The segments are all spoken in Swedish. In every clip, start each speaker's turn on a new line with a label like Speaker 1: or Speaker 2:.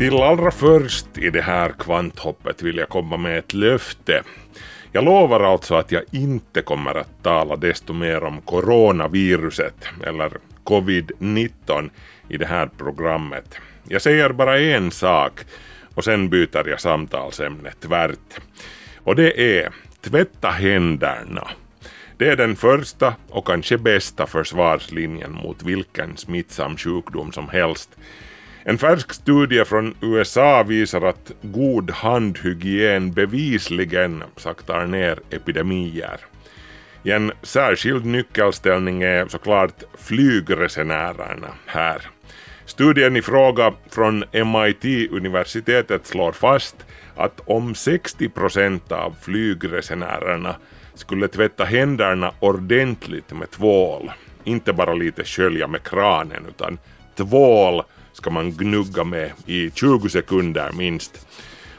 Speaker 1: Till allra först i det här kvanthoppet vill jag komma med ett löfte. Jag lovar alltså att jag inte kommer att tala desto mer om coronaviruset eller covid-19 i det här programmet. Jag säger bara en sak och sen byter jag samtalsämne tvärt. Och det är tvätta händerna. Det är den första och kanske bästa försvarslinjen mot vilken smittsam sjukdom som helst. En färsk studie från USA visar att god handhygien bevisligen saktar ner epidemier. I en särskild nyckelställning är såklart flygresenärerna här. Studien i fråga från MIT-universitetet slår fast att om 60 procent av flygresenärerna skulle tvätta händerna ordentligt med tvål, inte bara lite skölja med kranen utan tvål ska man gnugga med i 20 sekunder minst.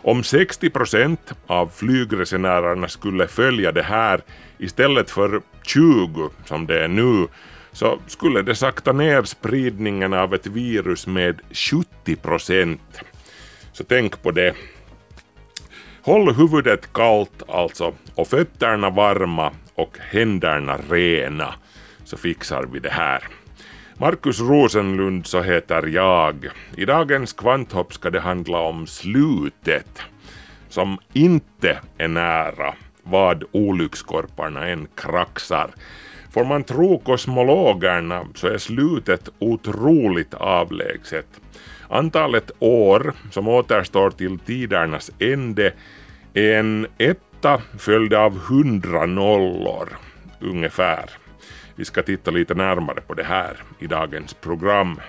Speaker 1: Om 60 procent av flygresenärerna skulle följa det här istället för 20 som det är nu så skulle det sakta ner spridningen av ett virus med 70 procent. Så tänk på det. Håll huvudet kallt alltså och fötterna varma och händerna rena så fixar vi det här. Markus Rosenlund så heter jag. I dagens kvanthopp ska det handla om slutet som inte är nära vad olyckskorparna än kraxar. Får man tro kosmologerna så är slutet otroligt avlägset. Antalet år som återstår till tidernas ände är en etta följd av hundra nollor ungefär. Vi ska titta lite närmare på det här i dagens program.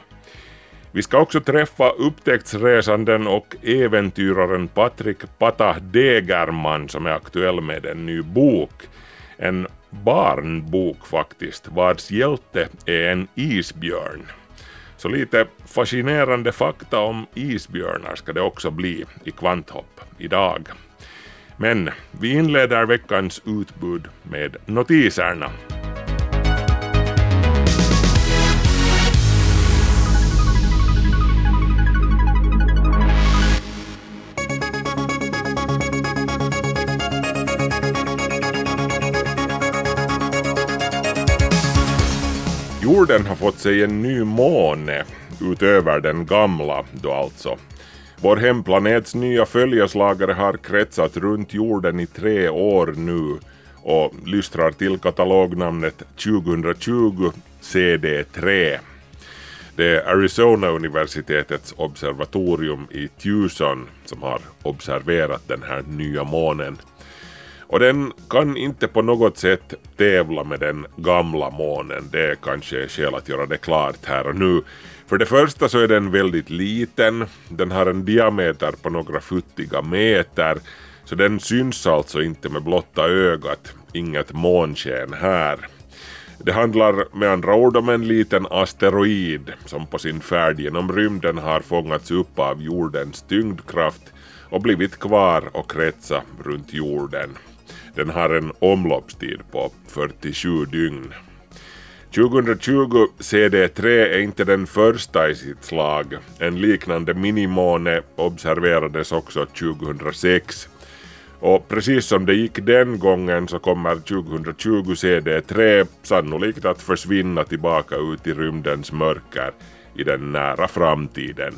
Speaker 1: Vi ska också träffa upptäcktsresanden och äventyraren Patrik Patah Degerman som är aktuell med en ny bok. En barnbok faktiskt, vars hjälte är en isbjörn. Så lite fascinerande fakta om isbjörnar ska det också bli i Kvanthopp idag. Men vi inleder veckans utbud med notiserna. Jorden har fått sig en ny måne utöver den gamla då alltså. Vår hemplanets nya följeslagare har kretsat runt jorden i tre år nu och lystrar till katalognamnet 2020 CD3. Det är Arizona-universitetets observatorium i Tucson som har observerat den här nya månen. Och den kan inte på något sätt tävla med den gamla månen, det är kanske skäl att göra det klart här och nu. För det första så är den väldigt liten, den har en diameter på några futtiga meter, så den syns alltså inte med blotta ögat, inget månsken här. Det handlar med andra ord om en liten asteroid som på sin färd genom rymden har fångats upp av jordens tyngdkraft och blivit kvar och kretsa runt jorden. Den har en omloppstid på 47 dygn. 2020 CD3 är inte den första i sitt slag. En liknande minimåne observerades också 2006. Och precis som det gick den gången så kommer 2020 CD3 sannolikt att försvinna tillbaka ut i rymdens mörker i den nära framtiden.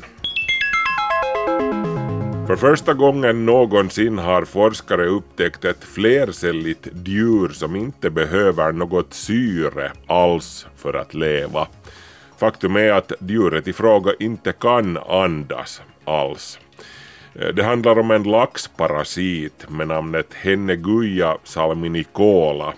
Speaker 1: För första gången någonsin har forskare upptäckt ett flercelligt djur som inte behöver något syre alls för att leva. Faktum är att djuret i fråga inte kan andas alls. Eh, det handlar om en laxparasit med namnet Henneguia salminicola.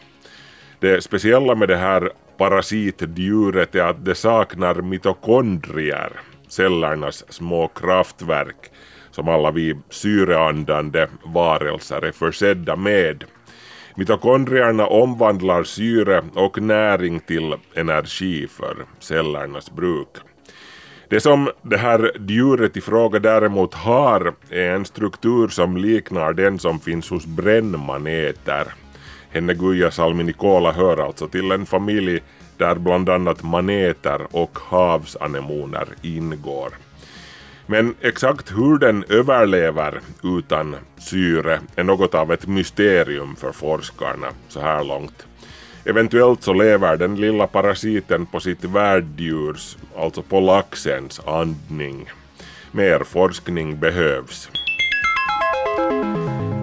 Speaker 1: Det speciella med det här parasitdjuret är att det saknar mitokondrier cellernas små kraftverk som alla vi syreandande varelser är försedda med. Mitokondrierna omvandlar syre och näring till energi för cellernas bruk. Det som det här djuret i fråga däremot har är en struktur som liknar den som finns hos brännmaneter. Henne Guja salminicola hör alltså till en familj där bland annat maneter och havsanemoner ingår. Men exakt hur den överlever utan syre är något av ett mysterium för forskarna så här långt. Eventuellt så lever den lilla parasiten på sitt värddjurs, alltså på laxens, andning. Mer forskning behövs.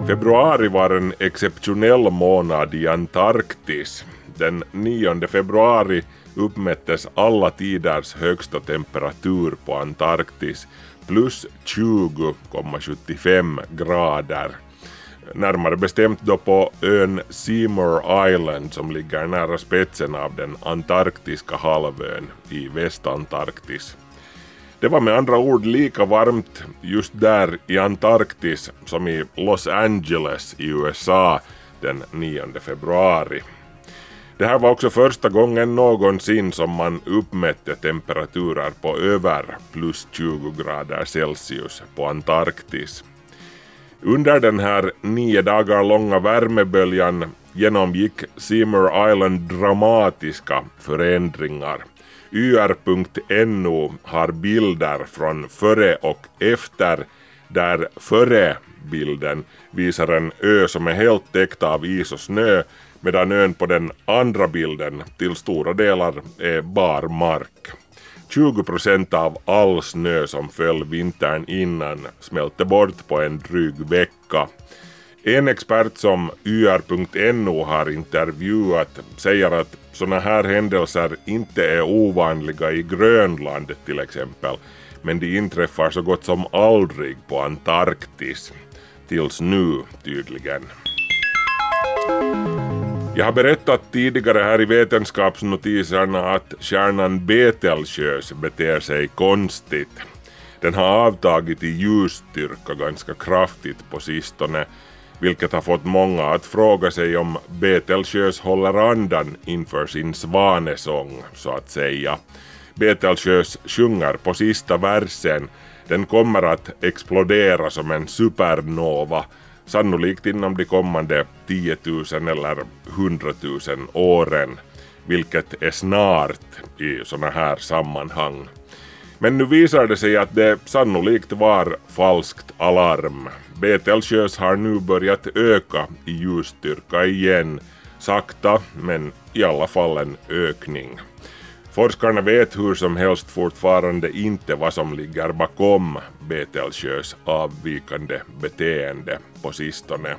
Speaker 1: Februari var en exceptionell månad i Antarktis. Den 9 februari uppmättes alla tiders högsta temperatur på Antarktis plus 20,75 grader. Närmare bestämt då på ön Seymour Island som ligger nära spetsen av den antarktiska halvön i Västantarktis. Det var med andra ord lika varmt just där i Antarktis som i Los Angeles i USA den 9 februari. Det här var också första gången någonsin som man uppmätte temperaturer på över plus 20 grader Celsius på Antarktis. Under den här nio dagar långa värmeböljan genomgick Seymour Island dramatiska förändringar. YR.no har bilder från före och efter där före-bilden visar en ö som är helt täckt av is och snö medan ön på den andra bilden till stora delar är bar mark. 20 procent av all snö som föll vintern innan smälte bort på en dryg vecka. En expert som YR.no har intervjuat säger att sådana här händelser inte är ovanliga i Grönland till exempel, men de inträffar så gott som aldrig på Antarktis. Tills nu tydligen. Jag har berättat tidigare här i vetenskapsnotiserna att stjärnan Betelgeuse beter sig konstigt. Den har avtagit i ljusstyrka ganska kraftigt på sistone, vilket har fått många att fråga sig om Betelgeuse håller andan inför sin svanesång, så att säga. Betelgeuse sjunger på sista versen, den kommer att explodera som en supernova sannolikt inom de kommande 10 000 eller 100 000 åren, vilket är snart i sådana här sammanhang. Men nu visar det sig att det sannolikt var falskt alarm. Betelgeuse har nu börjat öka i ljusstyrka igen, sakta men i alla fall en ökning. Forskarna vet hur som helst fortfarande inte vad som ligger bakom Betelgeuse avvikande beteende på sistone.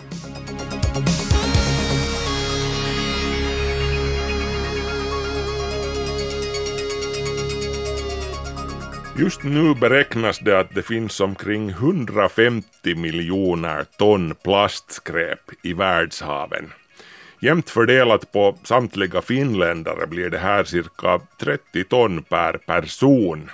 Speaker 1: Just nu beräknas det att det finns omkring 150 miljoner ton plastskräp i världshaven. Jämnt fördelat på samtliga finländare blir det här cirka 30 ton per person.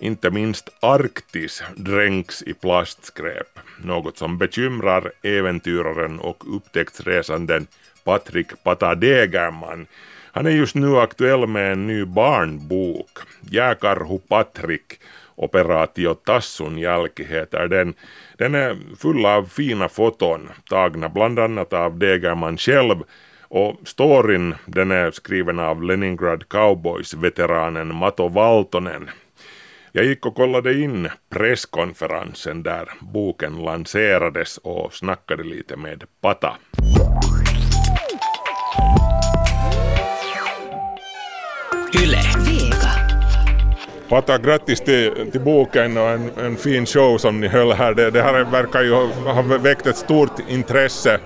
Speaker 1: Inte minst Arktis dränks i plastskräp, något som bekymrar äventyraren och upptäcktsresanden Patrik Pata Degerman. Han är just nu aktuell med en ny barnbok, Jäkarhu Patrik Operatio Tassun jälki heter den. Den är full av fina foton tagna bland annat av Degerman själv och storyn den är skriven av Leningrad Cowboys-veteranen Mato Valtonen. Jag gick och kollade in presskonferensen där boken lanserades och snackade lite med Pata. Pata, grattis till, till boken och en, en fin show som ni höll här. Det, det här verkar ju ha väckt ett stort intresse,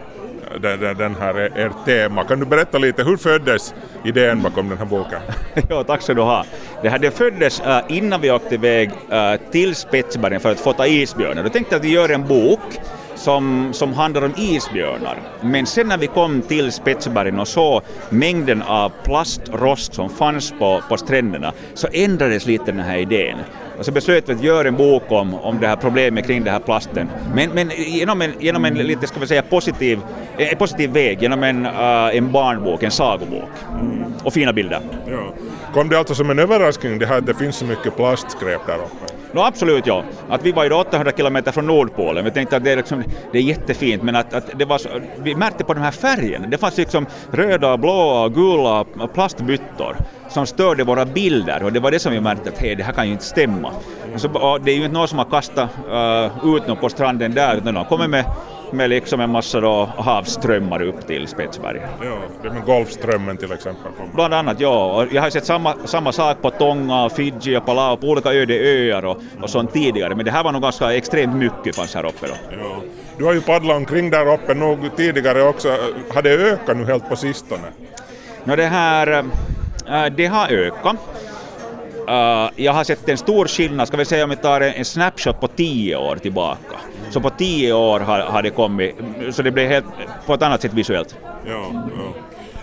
Speaker 1: den, den här ert tema. Kan du berätta lite, hur föddes idén bakom den här boken?
Speaker 2: ja, tack ska du ha. Det här det föddes äh, innan vi åkte iväg äh, till Spetsbergen för att fota isbjörnar. Då tänkte jag att vi gör en bok som, som handlar om isbjörnar. Men sen när vi kom till Spetsbergen och såg mängden av plastrost som fanns på, på stränderna så ändrades lite den här idén. Och så beslöt vi att göra en bok om, om det här problemet kring den här plasten. Men, men genom en, genom en lite, ska vi säga, positiv, en positiv väg, genom en, uh, en barnbok, en sagobok. Och fina bilder.
Speaker 3: Ja. Kom det alltså som en överraskning det här att det finns så mycket plastskräp där uppe?
Speaker 2: No, absolut ja. Att vi var ju 800 kilometer från Nordpolen. Vi tänkte att det är, liksom, det är jättefint men att, att det var så, vi märkte på de här färgerna. Det fanns liksom röda, blåa, gula plastbyttor som störde våra bilder och det var det som vi märkte att hej, det här kan ju inte stämma. Så, det är ju inte någon som har kastat uh, ut något på stranden där utan de har kommit med med liksom en massa då havsströmmar upp till Spetsbergen.
Speaker 3: Ja, det med Golfströmmen till exempel.
Speaker 2: Bland annat, ja. Jag har sett samma, samma sak på Tonga, Fiji och Palau, på olika öde öar och, och sånt tidigare. Men det här var nog ganska extremt mycket fanns här uppe då.
Speaker 3: Ja. Du har ju paddlat omkring där uppe nog tidigare också. Har det ökat nu helt på sistone?
Speaker 2: No, det här, äh, det har ökat. Uh, jag har sett en stor skillnad, ska vi säga om vi tar en snapshot på tio år tillbaka. Så på tio år har, har det kommit, så det blev helt på ett annat sätt visuellt.
Speaker 3: Ja, ja.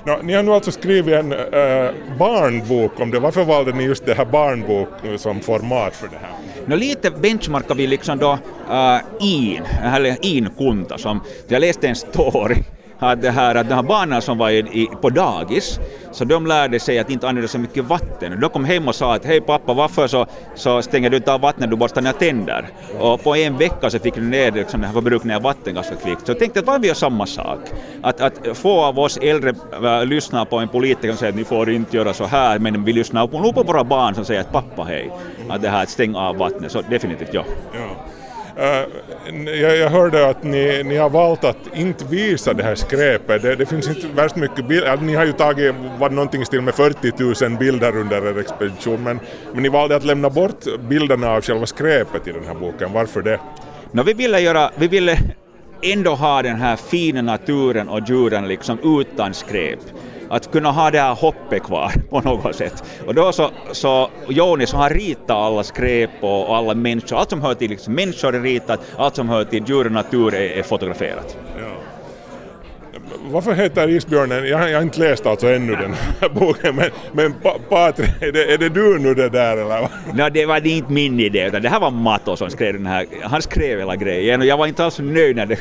Speaker 3: Nå, ni har nu alltså skrivit en äh, barnbok om det. Varför valde ni just det här barnbok som format för det här?
Speaker 2: No, lite benchmarkar vi liksom då äh, in, eller inkunta som, jag läste en story att, det här, att de här barnen som var i, i, på dagis, så de lärde sig att inte använda så mycket vatten. De kom hem och sa att hej pappa, varför så, så stänger du inte av vattnet, du borstar dina tänder? Och på en vecka så fick de ner liksom, den här förbrukningen av vatten ganska kvickt. Så jag tänkte att var vi gör samma sak? Att, att få av oss äldre äh, lyssna på en politiker som säger att ni får inte göra så här, men vi lyssnar nog på våra barn som säger att pappa hej, att det här att stänga av vattnet, så definitivt ja.
Speaker 3: ja. Uh, jag, jag, hörde att ni, ni har valt att inte visa det här skräpet. Det, det finns inte värst mycket bilder. Alltså, ni har ju tagit var någonting till med 40 000 bilder under er expedition men, men ni valde att lämna bort bilderna av själva skräpet i den här boken. Varför det?
Speaker 2: No, vi ville göra, vi ville ändå ha den här fina naturen och djuren liksom utan skräp att kunna ha det här hoppet kvar på något sätt. Och då så, så Joni som har ritat alla skräp och, alla människor, allt som hör till liksom, människor är ritat, allt som hör till djur och natur är, är fotograferat. Ja.
Speaker 3: Varför heter isbjörnen, jag har, jag har inte läst alltså ännu den här boken, men, men pa, Patrik, är det, är det du nu det där eller?
Speaker 2: No, det var inte min idé, utan det här var Mato som skrev den här, han skrev hela grejen och jag var inte alls nöjd när det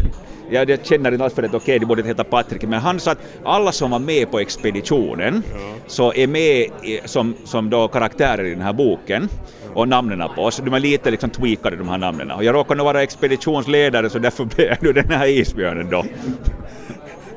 Speaker 2: jag, jag känner inte alls för det, okej, okay, det borde heta Patrik, men han sa att alla som var med på expeditionen ja. så är med i, som, som då karaktärer i den här boken och namnen på oss. De är lite liksom tweakade de här namnen. Och jag råkar nog vara expeditionsledare så därför blev jag nu den här isbjörnen då.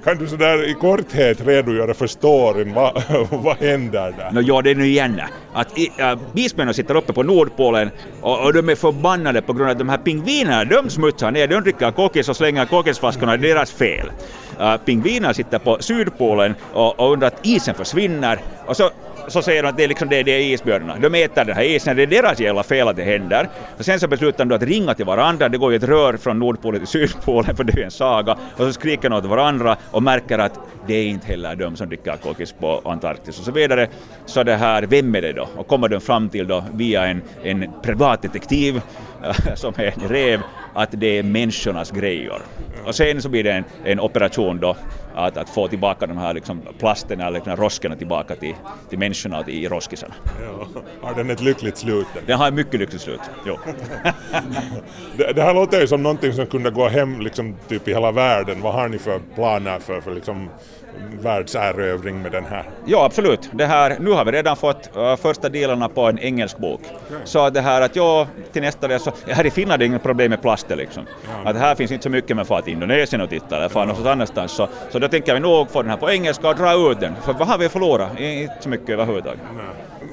Speaker 3: Kan du sådär i korthet redogöra för storyn, vad, vad händer där?
Speaker 2: No, ja, det är nu igen att äh, isbjörnarna sitter uppe på Nordpolen och, och, de är förbannade på grund av att de här pingvinerna, de smutsar ner, de dricker kokis och slänger kokisflaskorna, det är deras fel. Äh, pingvinerna sitter på Sydpolen och, och undrar att isen försvinner och så så säger de att det är, liksom det, det är isbjörnarna. De äter den här isen, det är deras jävla fel att det händer. Och sen så beslutar de att ringa till varandra, det går ju ett rör från Nordpolen till Sydpolen för det är ju en saga, och så skriker de åt varandra och märker att det är inte heller de som dricker kokis på Antarktis och så vidare. Så det här, vem är det då? Och kommer de fram till då via en, en privatdetektiv som är en rev, att det är människornas grejer. Och sen så blir det en, en operation då att, att få tillbaka de här liksom plasterna eller liksom roskerna tillbaka till, till människorna i roskisarna.
Speaker 3: Ja. Har den ett lyckligt slut?
Speaker 2: Den har ett mycket lyckligt slut, jo.
Speaker 3: det, det, här låter ju som någonting som kunde gå hem liksom, typ i hela världen. Vad har ni för planer för, för liksom, världserövring med den här?
Speaker 2: Ja, absolut. Det här, nu har vi redan fått uh, första delarna på en engelsk bok. Okay. Så det här att jag till nästa del så, här i Finland är det inget problem med plaster liksom. Ja. Att här finns inte så mycket med far till Indonesien och titta eller far ja. någonstans annanstans. Så, så då tänker vi nog få den här på engelska och dra ut den. För vad har vi förlorat? Inte så mycket överhuvudtaget.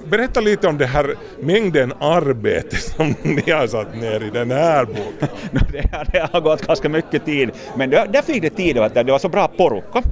Speaker 3: Berätta lite om det här mängden arbete som ni har satt ner i den här boken.
Speaker 2: det, har, det har gått ganska mycket tid, men det, där fick det tid att det var så bra porukka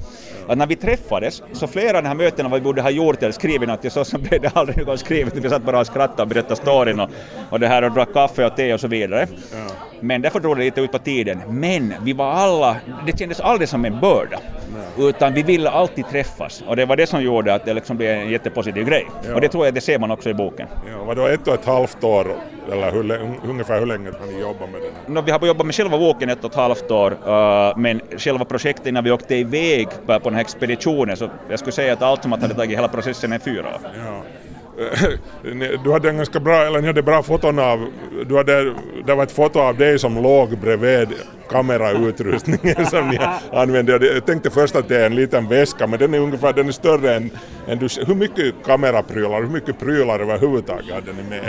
Speaker 2: att när vi träffades, så flera av de här mötena vad vi borde ha gjort eller skrivit något, så, så blev det aldrig något skrivet, vi satt bara och skrattade och berättade storyn och, och det här och drack kaffe och te och så vidare. Ja. Men därför drog det lite ut på tiden. Men vi var alla, det kändes aldrig som en börda. Nej. Utan vi ville alltid träffas och det var det som gjorde att det liksom blev en jättepositiv grej. Ja. Och det tror jag det ser man också i boken.
Speaker 3: Ja, vadå ett och ett halvt år
Speaker 1: Eller hur, ungefär hur länge har ni jobbat med den?
Speaker 2: No, vi har jobbat med själva boken ett och ett halvt år, uh, men själva projektet innan vi åkte iväg på på den här expeditionen, så jag skulle säga att allt som att hade tagit hela processen är fyra år.
Speaker 1: Ja. Du hade en ganska bra, eller ni hade bra foton av, du hade, det var ett foto av dig som låg bredvid kamerautrustningen som ni använde. Jag- tänkte först att det är en liten väska, men den är ungefär den är större än, än du, hur mycket kameraprylar, hur mycket prylar överhuvudtaget hade ni med?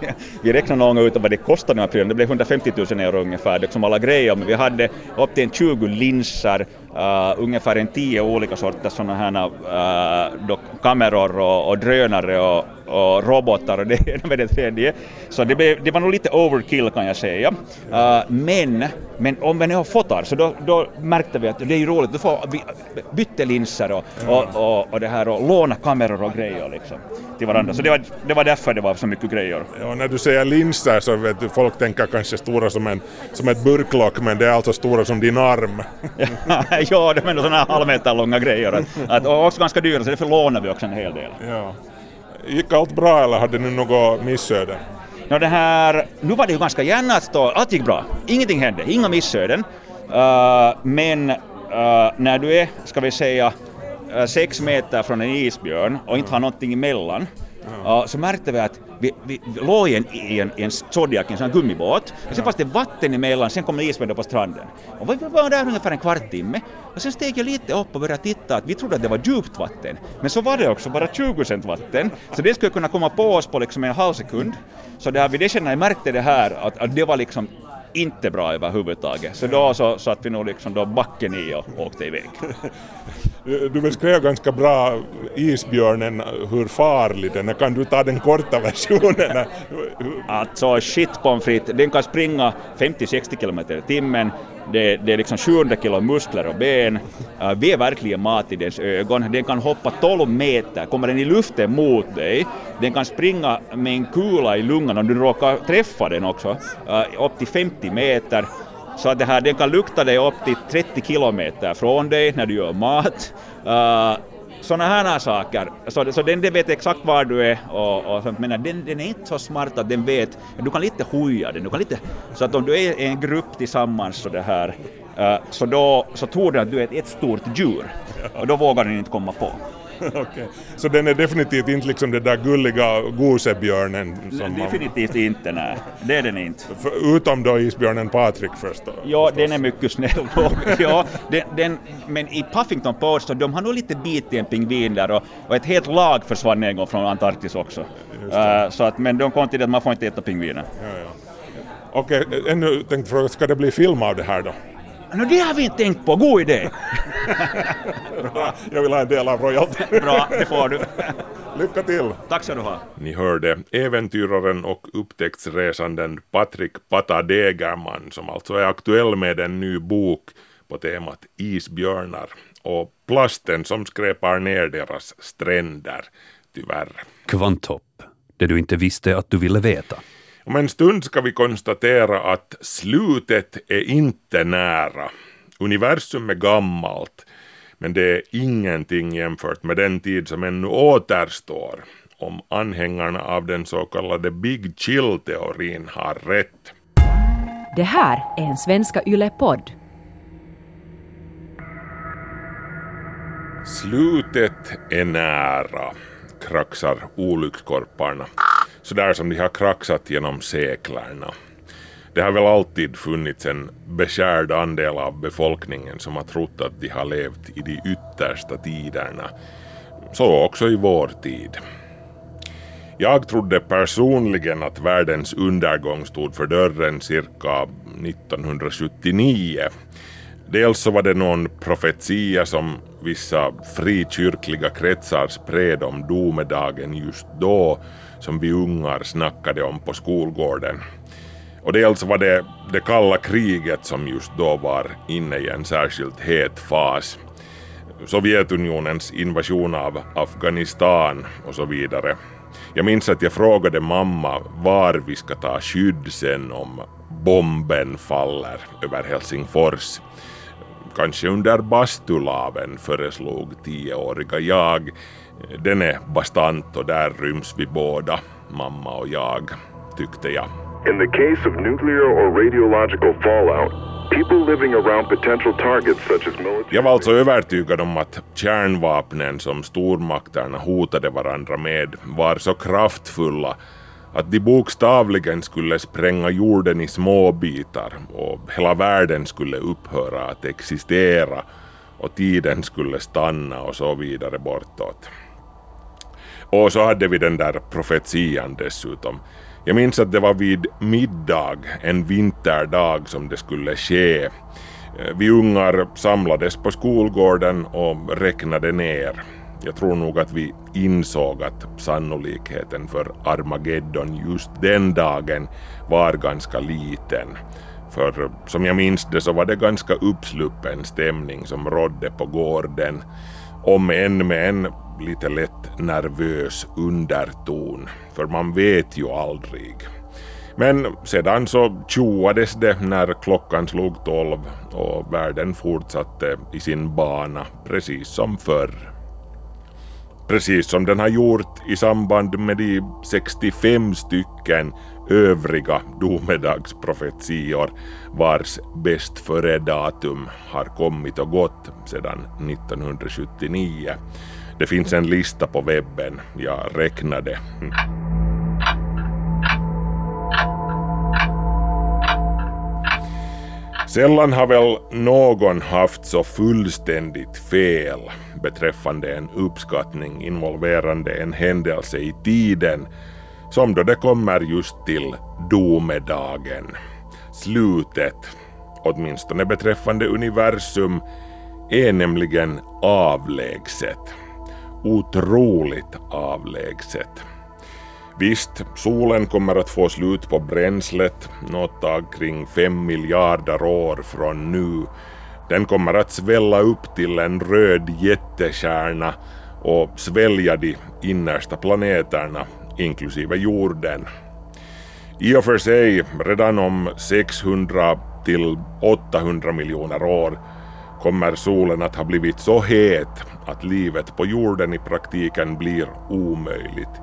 Speaker 2: Vi räknade någon gång ut vad det kostade de här prylarna, det blev 150 000 euro ungefär, liksom alla grejer, men vi hade upp till en 20 linser, uh, ungefär en 10 olika sorters sådana här uh, då, kameror och, och drönare och, och robotar och det ena med det tredje. Så det, blev, det var nog lite overkill kan jag säga. Uh, men, men om vi nu har fotar så då, då märkte vi att det är ju roligt, då får vi bytte linser och, och, och, och det här och låna kameror och grejer liksom till varandra. Så det var, det var därför det var så mycket grejer.
Speaker 1: Ja, när du säger linser så vet du, folk tänker kanske stora som, en, som ett burklock, men det är alltså stora som din arm.
Speaker 2: ja, de är nog sådana här halvmeter långa grejer. Att, att, och också ganska dyra, så därför lånar vi också en hel del.
Speaker 1: Ja. Gick allt bra eller hade ni något missöde?
Speaker 2: No, det här, nu var det ju ganska gärna att stå, allt gick bra, ingenting hände, inga missöden. Uh, men uh, när du är, ska vi säga, uh, sex meter från en isbjörn och inte har någonting emellan, uh, så märkte vi att vi, vi, vi låg i en, i en, i en Zodiac, en sån gummibåt, och sen fanns det vatten emellan, sen kom det på stranden. Och vi var där ungefär en kvart timme, och sen steg jag lite upp och började titta, att vi trodde att det var djupt vatten, men så var det också bara 20 cent vatten, så det skulle kunna komma på oss på liksom en halv sekund. Så där vid det känner jag märkte det här, att, att det var liksom inte bra överhuvudtaget. Så då så satt vi nog liksom då backen i och åkte iväg.
Speaker 1: Eh, du beskrev ganska bra isbjörnen, hur farlig den är. Kan du ta den korta versionen?
Speaker 2: Alltså shit pommes frites, den kan springa 50-60 kilometer i timmen. Det, det är liksom 700 kilo muskler och ben. Uh, vi är verkligen mat i dess ögon. Den kan hoppa 12 meter, kommer den i luften mot dig. Den kan springa med en kula i lungan om du råkar träffa den också, uh, upp till 50 meter. Så att det här, den kan lukta dig upp till 30 kilometer från dig när du gör mat. Eh, uh, sådana här saker. Så, så den, den vet exakt var du är och, och sånt. Men den, den är inte så smart att den vet, du kan lite hoja den, du kan lite, så att om du är en grupp tillsammans så det här, uh, så då så tror den att du är ett, ett stort djur och då vågar den inte komma på.
Speaker 1: Okej. Så den är definitivt inte liksom den där gulliga gosebjörnen som man,
Speaker 2: Definitivt inte, nej. Det är den inte.
Speaker 1: för, utom då isbjörnen Patrik förstås.
Speaker 2: Ja, den är mycket snäll. ja, den, den, men i Puffington Post, de har nog lite bitit en pingvin där och, och ett helt lag försvann en gång från Antarktis också. Uh, så att, men de kom till att man får inte äta pingviner.
Speaker 1: Ja, ja. Okej, ännu tänkte fråga, ska det bli film av det här då?
Speaker 2: No, det har vi inte tänkt på, god idé!
Speaker 1: Bra, jag vill ha en del av royalty.
Speaker 2: Bra, det får du.
Speaker 1: Lycka till!
Speaker 2: Tack ska du ha.
Speaker 1: Ni hörde äventyraren och upptäcktsresanden Patrik Pata Degerman som alltså är aktuell med en ny bok på temat isbjörnar och plasten som skräpar ner deras stränder, tyvärr.
Speaker 4: Kvanthopp, det du inte visste att du ville veta.
Speaker 1: Om en stund ska vi konstatera att slutet är inte nära. Universum är gammalt, men det är ingenting jämfört med den tid som ännu återstår om anhängarna av den så kallade Big Chill-teorin har rätt.
Speaker 5: Det här är en Svenska Yle-podd.
Speaker 1: Slutet är nära, kraxar olyckskorparna. Sådär som de har kraxat genom seklerna. Det har väl alltid funnits en beskärd andel av befolkningen som har trott att de har levt i de yttersta tiderna. Så också i vår tid. Jag trodde personligen att världens undergång stod för dörren cirka 1979. Dels så var det någon profetia som vissa frikyrkliga kretsar spred om domedagen just då som vi ungar snackade om på skolgården. Och dels var det det kalla kriget som just då var inne i en särskilt het fas. Sovjetunionens invasion av Afghanistan och så vidare. Jag minns att jag frågade mamma var vi ska ta skydd sen om bomben faller över Helsingfors. Kanske under bastulaven föreslog tioåriga jag. Den är bastant och där ryms vi båda, mamma och jag. tyckte jag.
Speaker 6: In the case of nuclear or radiological fallout, people living around potential targets such as military...
Speaker 1: Jag var alltså övertygad om att kärnvapnen som stormakterna hotade varandra med var så kraftfulla att de bokstavligen skulle spränga jorden i små bitar och hela världen skulle upphöra att existera och tiden skulle stanna och så vidare bortåt. Och så hade vi den där profetian dessutom. Jag minns att det var vid middag, en vinterdag som det skulle ske. Eh, vi ungar samlades på skolgården och räknade ner. Jag tror nog att vi insåg att sannolikheten för Armageddon just den dagen var ganska liten. För eh, som jag minns det så var det ganska uppsluppen stämning som rådde på gården. Om än med en lite lätt nervös underton. För man vet ju aldrig. Men sedan så tjoades det när klockan slog tolv och världen fortsatte i sin bana precis som förr. Precis som den har gjort i samband med de 65 stycken övriga domedagsprofetior vars bäst före datum har kommit och gått sedan 1979. Det finns en lista på webben, jag räknade. Mm. Sällan har väl någon haft så fullständigt fel beträffande en uppskattning involverande en händelse i tiden som då det kommer just till domedagen. Slutet, åtminstone beträffande universum, är nämligen avlägset. Otroligt avlägset. Visst, solen kommer att få slut på bränslet något tag kring fem miljarder år från nu. Den kommer att svälla upp till en röd jättekärna och svälja de innersta planeterna, inklusive jorden. I och för sig, redan om 600 till 800 miljoner år kommer solen att ha blivit så het att livet på jorden i praktiken blir omöjligt.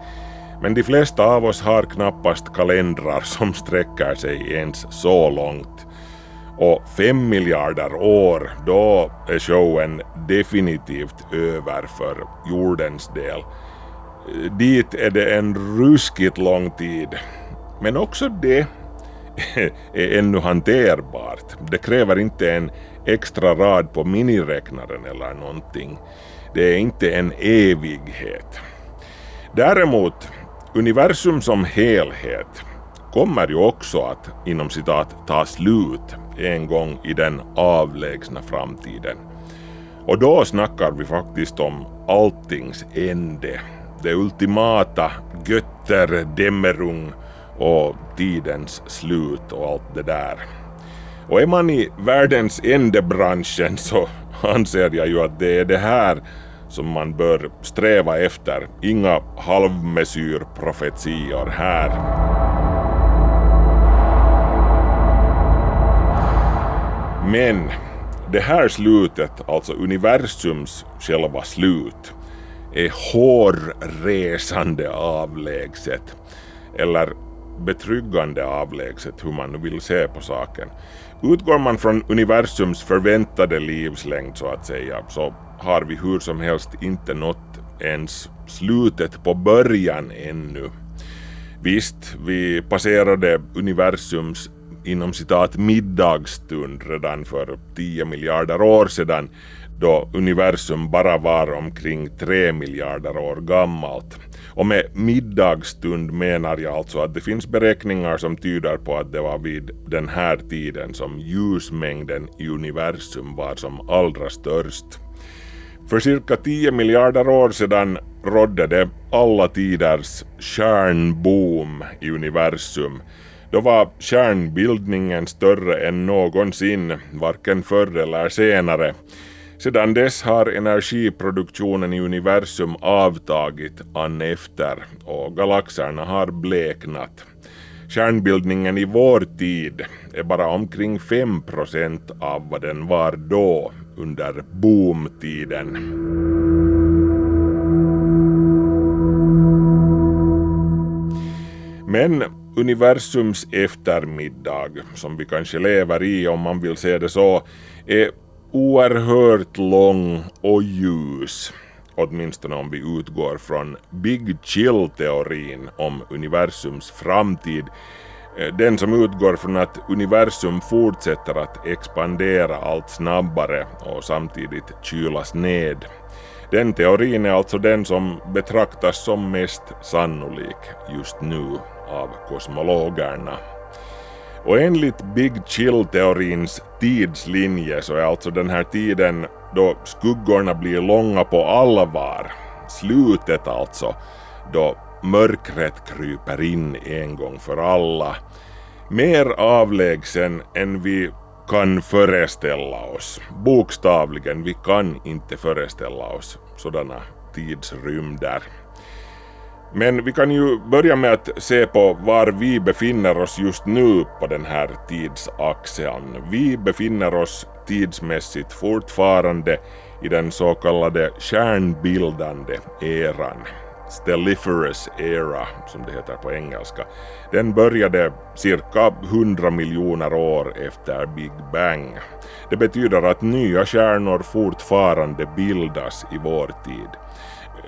Speaker 1: Men de flesta av oss har knappast kalendrar som sträcker sig ens så långt. Och fem miljarder år, då är showen definitivt över för jordens del. Dit är det en ruskigt lång tid. Men också det är ännu hanterbart. Det kräver inte en extra rad på miniräknaren eller någonting. Det är inte en evighet. Däremot, universum som helhet kommer ju också att inom citat ta slut en gång i den avlägsna framtiden. Och då snackar vi faktiskt om alltings ände. Det ultimata götter, dämmerung och tidens slut och allt det där. Och är man i världens ändebranschen så anser jag ju att det är det här som man bör sträva efter. Inga halvmesyrprofetior här. Men det här slutet, alltså universums själva slut, är hårresande avlägset. Eller betryggande avlägset hur man nu vill se på saken. Utgår man från universums förväntade livslängd så att säga så har vi hur som helst inte nått ens slutet på början ännu. Visst, vi passerade universums inom citat middagsstund redan för 10 miljarder år sedan då universum bara var omkring 3 miljarder år gammalt. Och med middagsstund menar jag alltså att det finns beräkningar som tyder på att det var vid den här tiden som ljusmängden i universum var som allra störst. För cirka 10 miljarder år sedan rådde det alla tiders kärnboom i universum. Då var kärnbildningen större än någonsin, varken förr eller senare. Sedan dess har energiproduktionen i universum avtagit an efter och galaxerna har bleknat. Kärnbildningen i vår tid är bara omkring 5 procent av vad den var då under boomtiden. Men universums eftermiddag, som vi kanske lever i om man vill se det så, är oerhört lång och ljus. Åtminstone om vi utgår från Big Chill-teorin om universums framtid. Eh, den som utgår från att universum fortsätter att expandera allt snabbare och samtidigt kylas ned. Den teorin är alltså den som betraktas som mest sannolik just nu av kosmologerna. Och enligt Big Chill-teorins tidslinje så är alltså den här tiden då skuggorna blir långa på allvar, slutet alltså, då mörkret kryper in en gång för alla, mer avlägsen än vi kan föreställa oss. Bokstavligen, vi kan inte föreställa oss sådana tidsrymder. Men vi kan ju börja med att se på var vi befinner oss just nu på den här tidsaxeln. Vi befinner oss tidsmässigt fortfarande i den så kallade kärnbildande eran. Stelliferous era, som det heter på engelska. Den började cirka 100 miljoner år efter Big Bang. Det betyder att nya stjärnor fortfarande bildas i vår tid.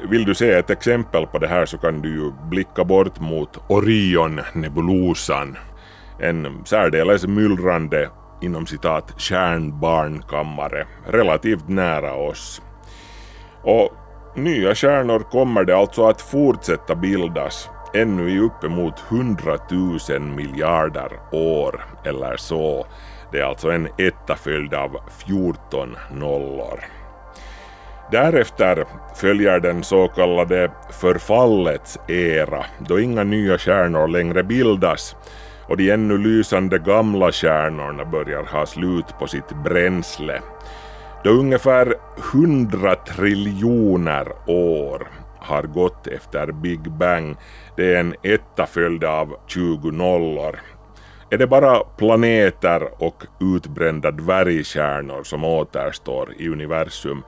Speaker 1: Vill du se ett exempel på det här så kan du ju blicka bort mot Orion-nebulosan. En särdeles myllrande inom citat kärnbarnkammare relativt nära oss. Och nya stjärnor kommer det alltså att fortsätta bildas ännu i uppemot 100 000 miljarder år eller så. Det är alltså en etta följd av 14 nollor. Därefter följer den så kallade förfallets era, då inga nya stjärnor längre bildas och de ännu lysande gamla stjärnorna börjar ha slut på sitt bränsle. Då ungefär 100 triljoner år har gått efter Big Bang, det är en etta följd av 20 nollor, är det bara planeter och utbrända dvärgstjärnor som återstår i universum.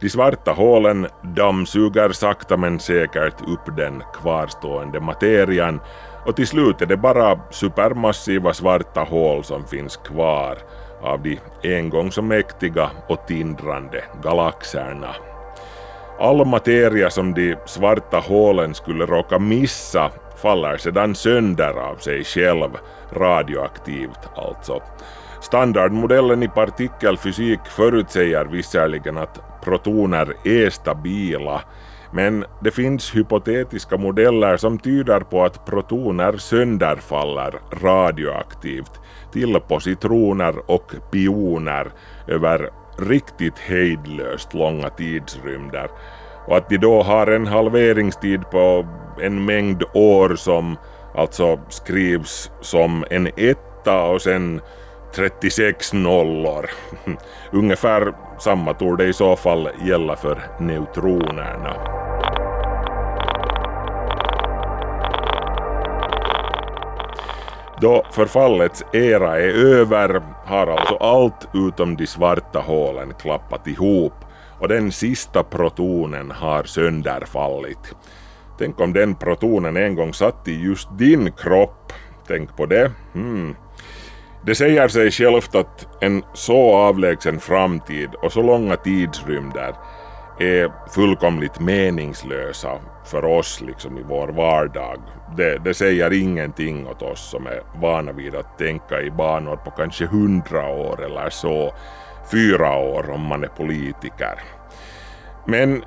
Speaker 1: De svarta hålen dammsuger sakta men säkert upp den kvarstående materian och till slut är det bara supermassiva svarta hål som finns kvar av de en gång så mäktiga och tindrande galaxerna. All materia som de svarta hålen skulle råka missa faller sedan sönder av sig själv, radioaktivt alltså. Standardmodellen i partikelfysik förutsäger visserligen att protoner är stabila, men det finns hypotetiska modeller som tyder på att protoner sönderfaller radioaktivt till positroner och pioner över riktigt hejdlöst långa tidsrymder och att de då har en halveringstid på en mängd år som alltså skrivs som en etta och sen 36 nollor. Ungefär samma torde i så fall gälla för neutronerna. Då förfallets era är över har alltså allt utom de svarta hålen klappat ihop och den sista protonen har sönderfallit. Tänk om den protonen en gång satt i just din kropp. Tänk på det. Hmm. Det säger sig självt att en så avlägsen framtid och så långa tidsrymder är fullkomligt meningslösa för oss liksom i vår vardag. Det, det säger ingenting åt oss som är vana vid att tänka i banor på kanske hundra år eller så, fyra år om man är politiker. Men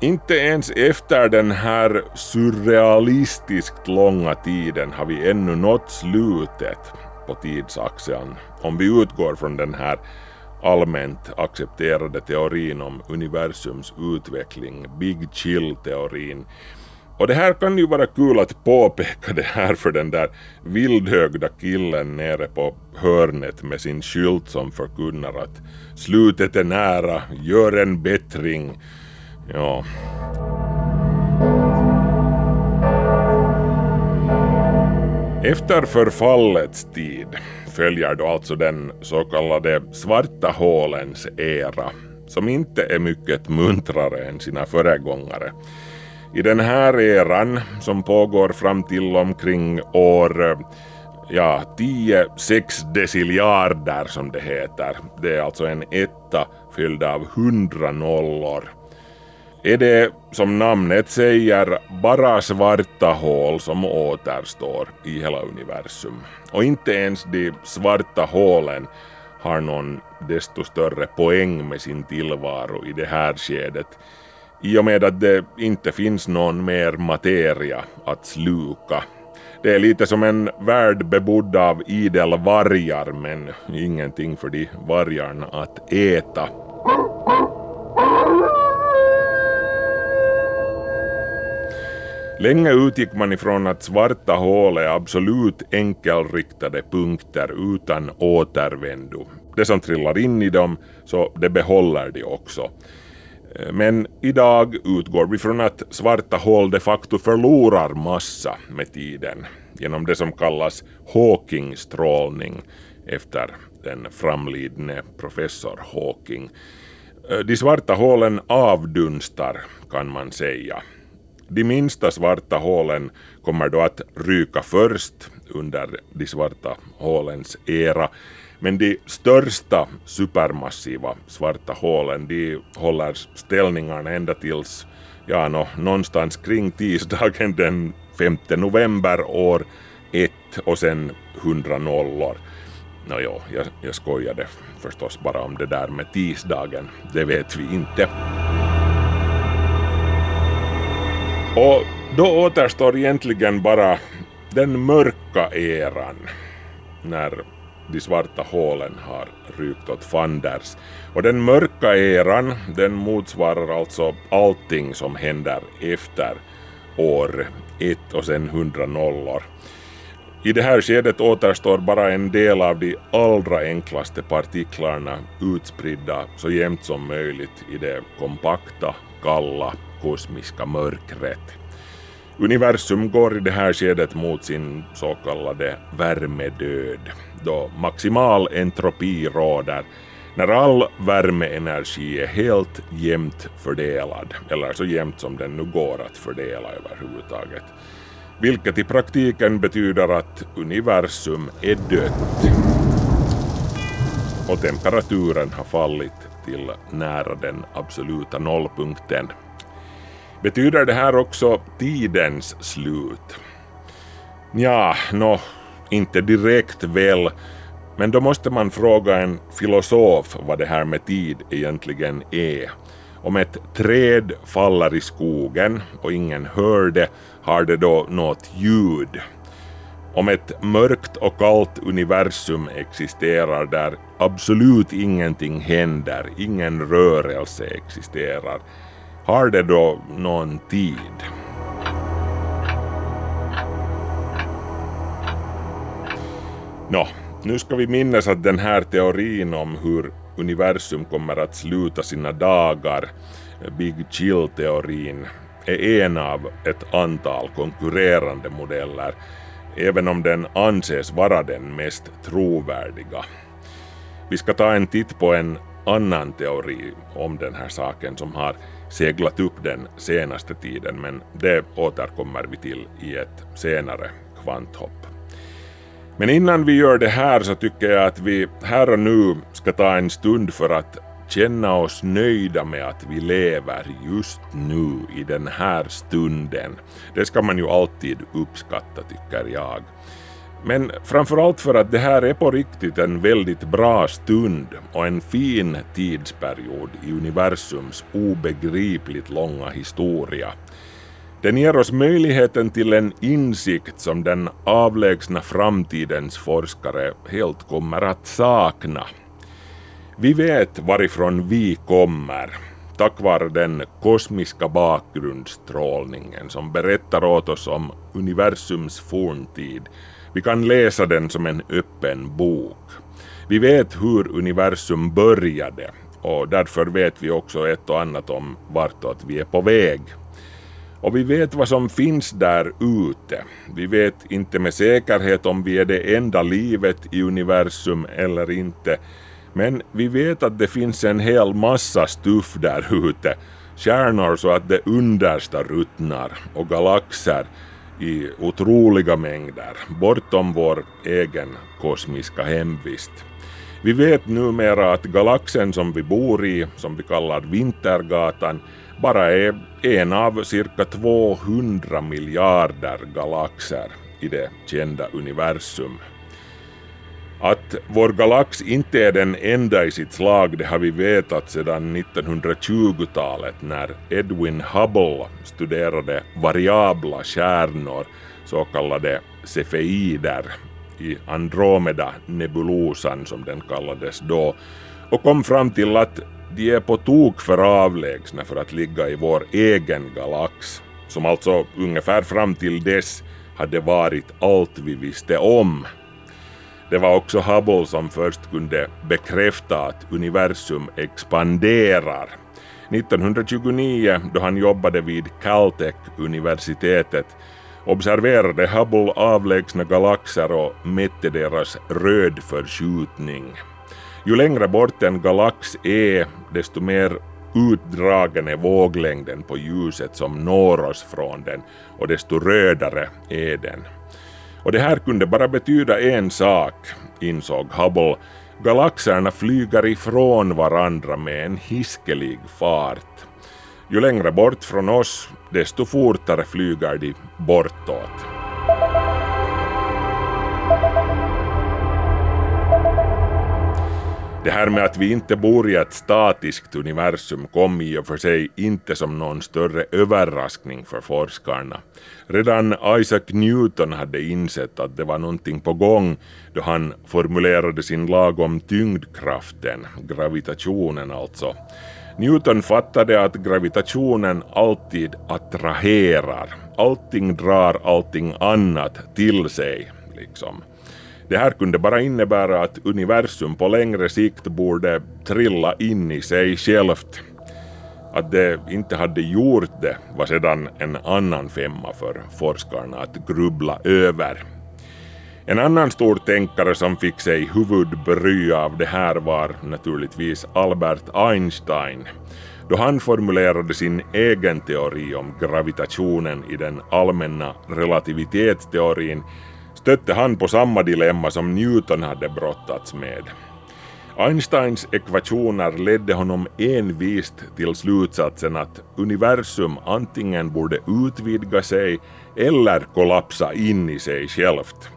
Speaker 1: inte ens efter den här surrealistiskt långa tiden har vi ännu nått slutet på tidsaxeln om vi utgår från den här allmänt accepterade teorin om universums utveckling, Big Chill-teorin. Och det här kan ju vara kul att påpeka det här för den där vildhögda killen nere på hörnet med sin skylt som förkunnar att slutet är nära, gör en bättring. Ja, Efter förfallets tid följer då alltså den så kallade svarta hålens era, som inte är mycket muntrare än sina föregångare. I den här eran som pågår fram till omkring år ja, 10-6 deciljarder som det heter. Det är alltså en etta fylld av 100 nollor. Är det som namnet säger bara svarta hål som återstår i hela universum. Och inte ens de svarta hålen har någon desto större poäng med sin tillvaro i det här skedet i och med att det inte finns någon mer materia att sluka. Det är lite som en värld bebodd av idel vargar men ingenting för de vargarna att äta. Länge utgick man ifrån att svarta hål är absolut enkelriktade punkter utan återvändo. Det som trillar in i dem, så det behåller de också. Eh, men idag utgår vi från att svarta hål de facto förlorar massa med tiden genom det som kallas Hawking-strålning efter den framlidne professor Hawking. Eh, de svarta hålen avdunstar kan man säga. De minsta svarta hålen kommer då att ryka först under de svarta hålens era men de största supermassiva svarta hålen de håller ställningarna ända tills ja, no, någonstans kring tisdagen den 5 november år 1 och sen 100 nollor. Nåjo, jag, jag skojade förstås bara om det där med tisdagen, det vet vi inte. Och då återstår egentligen bara den mörka eran när de svarta hålen har rykt åt fanders. Och den mörka eran, den motsvarar alltså allting som händer efter år ett och sen hundra nollor. I det här skedet återstår bara en del av de allra enklaste partiklarna utspridda så jämnt som möjligt i det kompakta, kalla, kosmiska mörkret. Universum går i det här skedet mot sin så kallade värmedöd, då maximal entropi råder när all värmeenergi är helt jämnt fördelad, eller så jämnt som den nu går att fördela överhuvudtaget. Vilket i praktiken betyder att universum är dött. Och temperaturen har fallit till nära den absoluta nollpunkten Betyder det här också tidens slut? Ja, nå, inte direkt väl, men då måste man fråga en filosof vad det här med tid egentligen är. Om ett träd faller i skogen och ingen hör det, har det då något ljud? Om ett mörkt och kallt universum existerar där absolut ingenting händer, ingen rörelse existerar, har det då någon tid? Nå, nu ska vi minnas att den här teorin om hur universum kommer att sluta sina dagar, Big Chill-teorin, är en av ett antal konkurrerande modeller, även om den anses vara den mest trovärdiga. Vi ska ta en titt på en annan teori om den här saken som har seglat upp den senaste tiden, men det återkommer vi till i ett senare kvanthopp. Men innan vi gör det här så tycker jag att vi här och nu ska ta en stund för att känna oss nöjda med att vi lever just nu i den här stunden. Det ska man ju alltid uppskatta tycker jag. Men framförallt för att det här är på riktigt en väldigt bra stund och en fin tidsperiod i universums obegripligt långa historia. Den ger oss möjligheten till en insikt som den avlägsna framtidens forskare helt kommer att sakna. Vi vet varifrån vi kommer tack vare den kosmiska bakgrundsstrålningen som berättar åt oss om universums forntid vi kan läsa den som en öppen bok. Vi vet hur universum började och därför vet vi också ett och annat om vartåt vi är på väg. Och vi vet vad som finns där ute. Vi vet inte med säkerhet om vi är det enda livet i universum eller inte. Men vi vet att det finns en hel massa stuff där ute stjärnor så att det understa ruttnar och galaxer i otroliga mängder bortom vår egen kosmiska hemvist. Vi vet numera att galaxen som vi bor i, som vi kallar Vintergatan, bara är en av cirka 200 miljarder galaxer i det kända universum. Att vår galax inte är den enda i sitt slag det har vi vetat sedan 1920-talet när Edwin Hubble studerade variabla stjärnor, så kallade cefeider, i Andromeda-nebulosan som den kallades då, och kom fram till att de är på tok för avlägsna för att ligga i vår egen galax, som alltså ungefär fram till dess hade varit allt vi visste om det var också Hubble som först kunde bekräfta att universum expanderar. 1929, då han jobbade vid Caltech-universitetet, observerade Hubble avlägsna galaxer och mätte deras rödförskjutning. Ju längre bort en galax är, desto mer utdragen är våglängden på ljuset som når oss från den och desto rödare är den. Och det här kunde bara betyda en sak, insåg Hubble. Galaxerna flyger ifrån varandra med en hiskelig fart. Ju längre bort från oss, desto fortare flyger de bortåt. Det här med att vi inte bor i ett statiskt universum kom i och för sig inte som någon större överraskning för forskarna. Redan Isaac Newton hade insett att det var någonting på gång då han formulerade sin lag om tyngdkraften, gravitationen alltså. Newton fattade att gravitationen alltid attraherar. Allting drar allting annat till sig, liksom. Det här kunde bara innebära att universum på längre sikt borde trilla in i sig självt. Att det inte hade gjort det var sedan en annan femma för forskarna att grubbla över. En annan stor tänkare som fick sig huvudbry av det här var naturligtvis Albert Einstein då han formulerade sin egen teori om gravitationen i den allmänna relativitetsteorin stötte han på samma dilemma som Newton hade brottats med. Einsteins ekvationer ledde honom envist till slutsatsen att universum antingen borde utvidga sig eller kollapsa in i sig självt.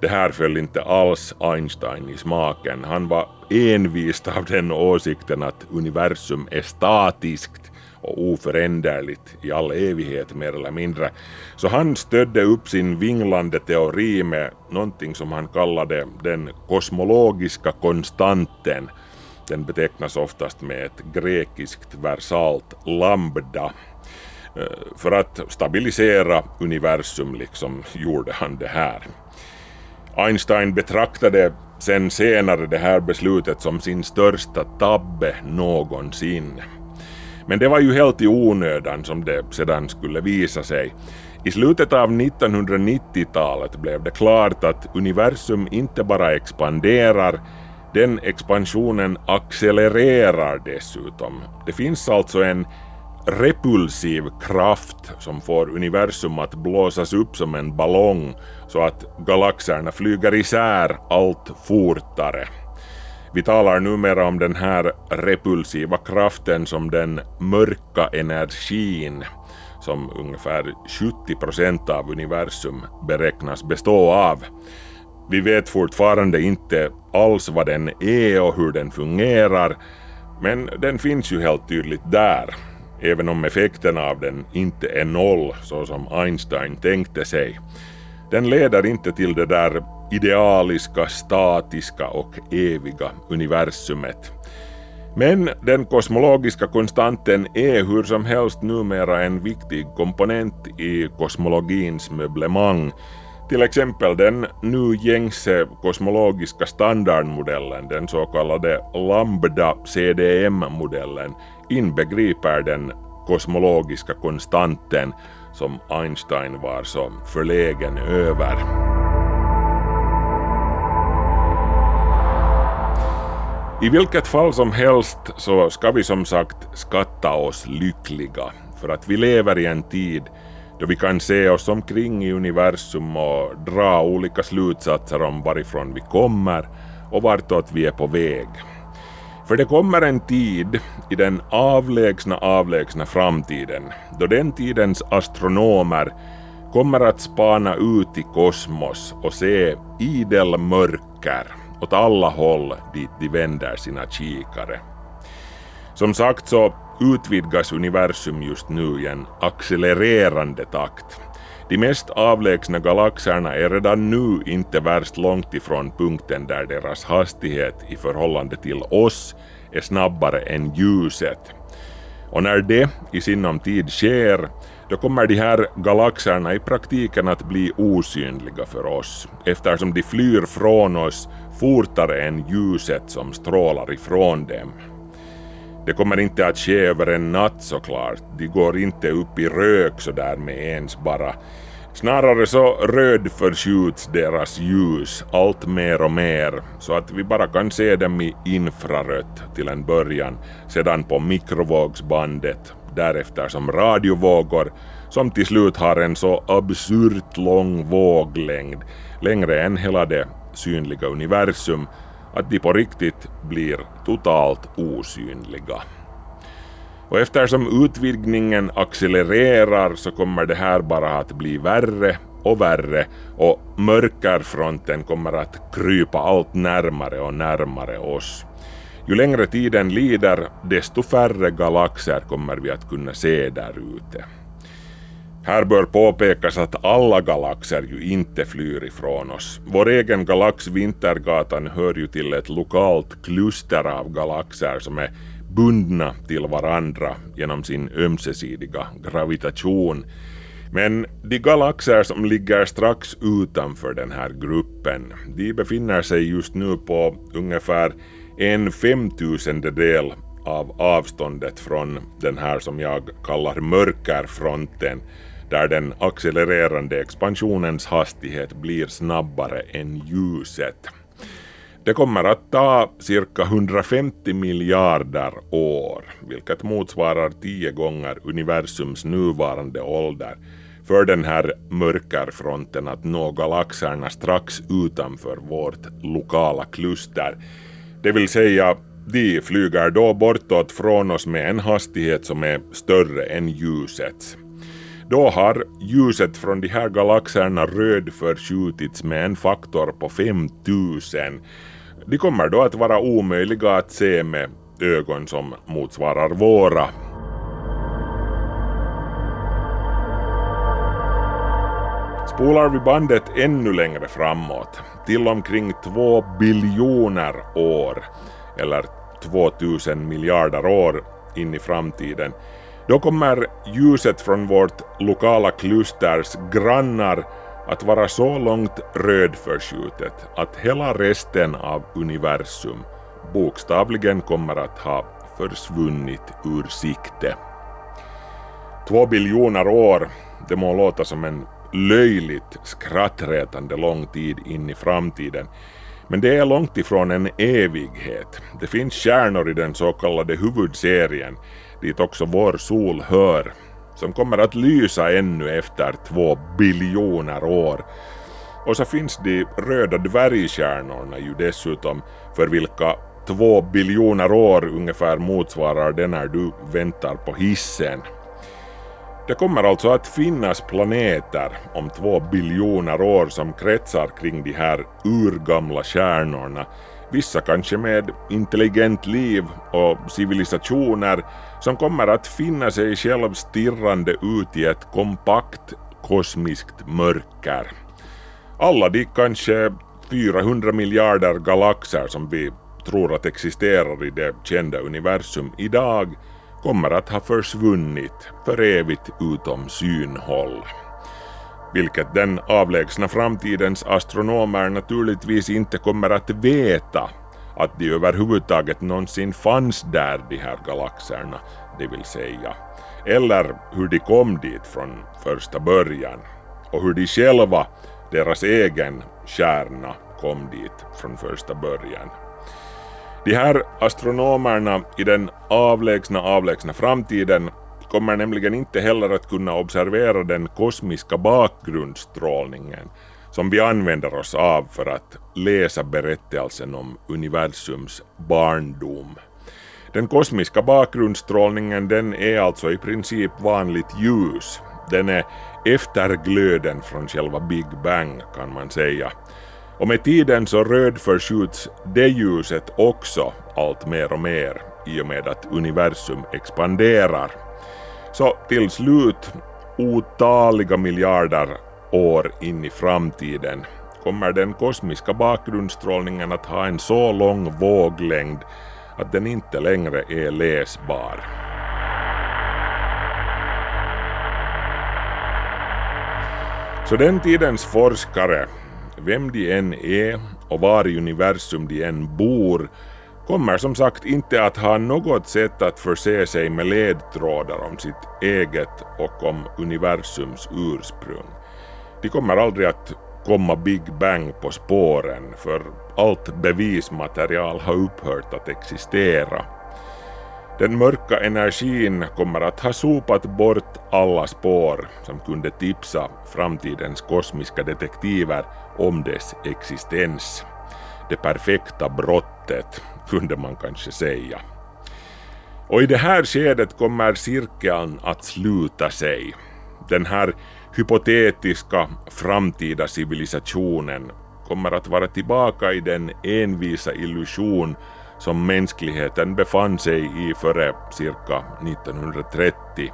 Speaker 1: Det här föll inte alls Einstein i smaken. Han var envist av den åsikten att universum är statiskt och oföränderligt i all evighet mer eller mindre. Så han stödde upp sin vinglande teori med någonting som han kallade den kosmologiska konstanten. Den betecknas oftast med ett grekiskt versalt lambda. Eh, för att stabilisera universum liksom gjorde han det här. Einstein betraktade sen senare det här beslutet som sin största tabbe någonsin. Men det var ju helt i onödan som det sedan skulle visa sig. I slutet av 1990-talet blev det klart att universum inte bara expanderar, den expansionen accelererar dessutom. Det finns alltså en repulsiv kraft som får universum att blåsas upp som en ballong så att galaxerna flyger isär allt fortare. Vi talar numera om den här repulsiva kraften som den mörka energin som ungefär 70 procent av universum beräknas bestå av. Vi vet fortfarande inte alls vad den är och hur den fungerar, men den finns ju helt tydligt där, även om effekterna av den inte är noll så som Einstein tänkte sig. Den leder inte till det där idealiska, statiska och eviga universumet. Men den kosmologiska konstanten är hur som helst numera en viktig komponent i kosmologins möblemang. Till exempel den nu gängse kosmologiska standardmodellen, den så kallade lambda CDM-modellen, inbegriper den kosmologiska konstanten som Einstein var så förlägen över. I vilket fall som helst så ska vi som sagt skatta oss lyckliga för att vi lever i en tid då vi kan se oss omkring i universum och dra olika slutsatser om varifrån vi kommer och vartåt vi är på väg. För det kommer en tid i den avlägsna, avlägsna framtiden då den tidens astronomer kommer att spana ut i kosmos och se idel mörker åt alla håll dit de vänder sina kikare. Som sagt så utvidgas universum just nu i en accelererande takt. De mest avlägsna galaxerna är redan nu inte värst långt ifrån punkten där deras hastighet i förhållande till oss är snabbare än ljuset. Och när det i sinom tid sker, då kommer de här galaxerna i praktiken att bli osynliga för oss, eftersom de flyr från oss fortare än ljuset som strålar ifrån dem. Det kommer inte att ske över en natt såklart, de går inte upp i rök sådär med ens bara. Snarare så rödförskjuts deras ljus allt mer och mer så att vi bara kan se dem i infrarött till en början, sedan på mikrovågsbandet, därefter som radiovågor som till slut har en så absurt lång våglängd, längre än hela det synliga universum, att de på riktigt blir totalt osynliga. Och eftersom utvidgningen accelererar så kommer det här bara att bli värre och värre och mörkerfronten kommer att krypa allt närmare och närmare oss. Ju längre tiden lider, desto färre galaxer kommer vi att kunna se där ute. Här bör påpekas att alla galaxer ju inte flyr ifrån oss. Vår egen galax Vintergatan hör ju till ett lokalt kluster av galaxer som är bundna till varandra genom sin ömsesidiga gravitation. Men de galaxer som ligger strax utanför den här gruppen, de befinner sig just nu på ungefär en femtusendedel av avståndet från den här som jag kallar mörkerfronten, där den accelererande expansionens hastighet blir snabbare än ljuset. Det kommer att ta cirka 150 miljarder år, vilket motsvarar tio gånger universums nuvarande ålder, för den här mörkerfronten att nå galaxerna strax utanför vårt lokala kluster. Det vill säga, de flyger då bortåt från oss med en hastighet som är större än ljusets. Då har ljuset från de här galaxerna rödförskjutits med en faktor på 5000. De kommer då att vara omöjliga att se med ögon som motsvarar våra. Spolar vi bandet ännu längre framåt, till omkring två biljoner år, eller 2000 miljarder år in i framtiden, då kommer ljuset från vårt lokala klusters grannar att vara så långt rödförskjutet att hela resten av universum bokstavligen kommer att ha försvunnit ur sikte. Två biljoner år, det må låta som en löjligt skrattretande lång tid in i framtiden, men det är långt ifrån en evighet. Det finns stjärnor i den så kallade huvudserien, dit också vår sol hör, som kommer att lysa ännu efter två biljoner år. Och så finns de röda dvärgstjärnorna ju dessutom, för vilka två biljoner år ungefär motsvarar det när du väntar på hissen. Det kommer alltså att finnas planeter om två biljoner år som kretsar kring de här urgamla stjärnorna, vissa kanske med intelligent liv och civilisationer som kommer att finna sig själv stirrande ut i ett kompakt kosmiskt mörker. Alla de kanske 400 miljarder galaxer som vi tror att existerar i det kända universum idag kommer att ha försvunnit för evigt utom synhåll. Vilket den avlägsna framtidens astronomer naturligtvis inte kommer att veta att de överhuvudtaget någonsin fanns där, de här galaxerna, det vill säga. Eller hur de kom dit från första början. Och hur de själva, deras egen stjärna, kom dit från första början. De här astronomerna i den avlägsna, avlägsna framtiden kommer nämligen inte heller att kunna observera den kosmiska bakgrundsstrålningen som vi använder oss av för att läsa berättelsen om universums barndom. Den kosmiska bakgrundsstrålningen den är alltså i princip vanligt ljus. Den är efterglöden från själva Big Bang kan man säga. Och med tiden så rödförskjuts det ljuset också allt mer och mer i och med att universum expanderar. Så till slut, otaliga miljarder år in i framtiden, kommer den kosmiska bakgrundsstrålningen att ha en så lång våglängd att den inte längre är läsbar. Så den tidens forskare, vem de än är och var i universum de än bor, kommer som sagt inte att ha något sätt att förse sig med ledtrådar om sitt eget och om universums ursprung. De kommer aldrig att komma Big Bang på spåren för allt bevismaterial har upphört att existera. Den mörka energin kommer att ha sopat bort alla spår som kunde tipsa framtidens kosmiska detektiver om dess existens. Det perfekta brottet, kunde man kanske säga. Och i det här skedet kommer cirkeln att sluta sig. Den här hypotetiska framtida civilisationen kommer att vara tillbaka i den envisa illusion som mänskligheten befann sig i före cirka 1930.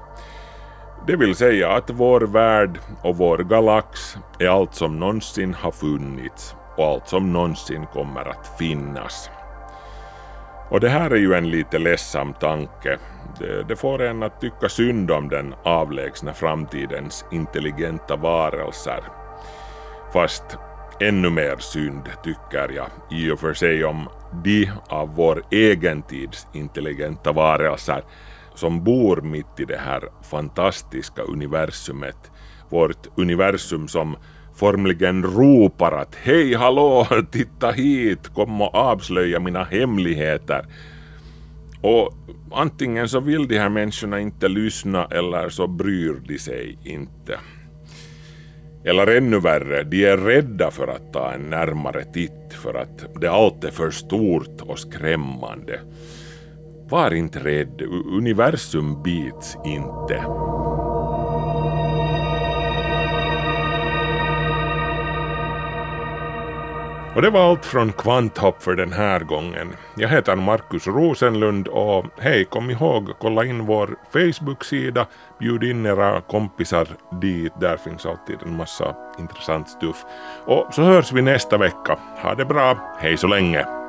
Speaker 1: Det vill säga att vår värld och vår galax är allt som någonsin har funnits och allt som någonsin kommer att finnas. Och det här är ju en lite ledsam tanke. Det, det får en att tycka synd om den avlägsna framtidens intelligenta varelser. Fast ännu mer synd tycker jag i och för sig om de av vår egen tids intelligenta varelser som bor mitt i det här fantastiska universumet. Vårt universum som formligen ropar att hej hallå, titta hit, kom och avslöja mina hemligheter. Och antingen så vill de här människorna inte lyssna eller så bryr de sig inte. Eller ännu värre, de är rädda för att ta en närmare titt för att det allt är för stort och skrämmande. Var inte rädd, universum bits inte. Och det var allt från Kvanthopp för den här gången. Jag heter Markus Rosenlund och hej, kom ihåg, kolla in vår Facebook-sida, bjud in era kompisar dit, där finns alltid en massa intressant stuff. Och så hörs vi nästa vecka. Ha det bra, hej så länge!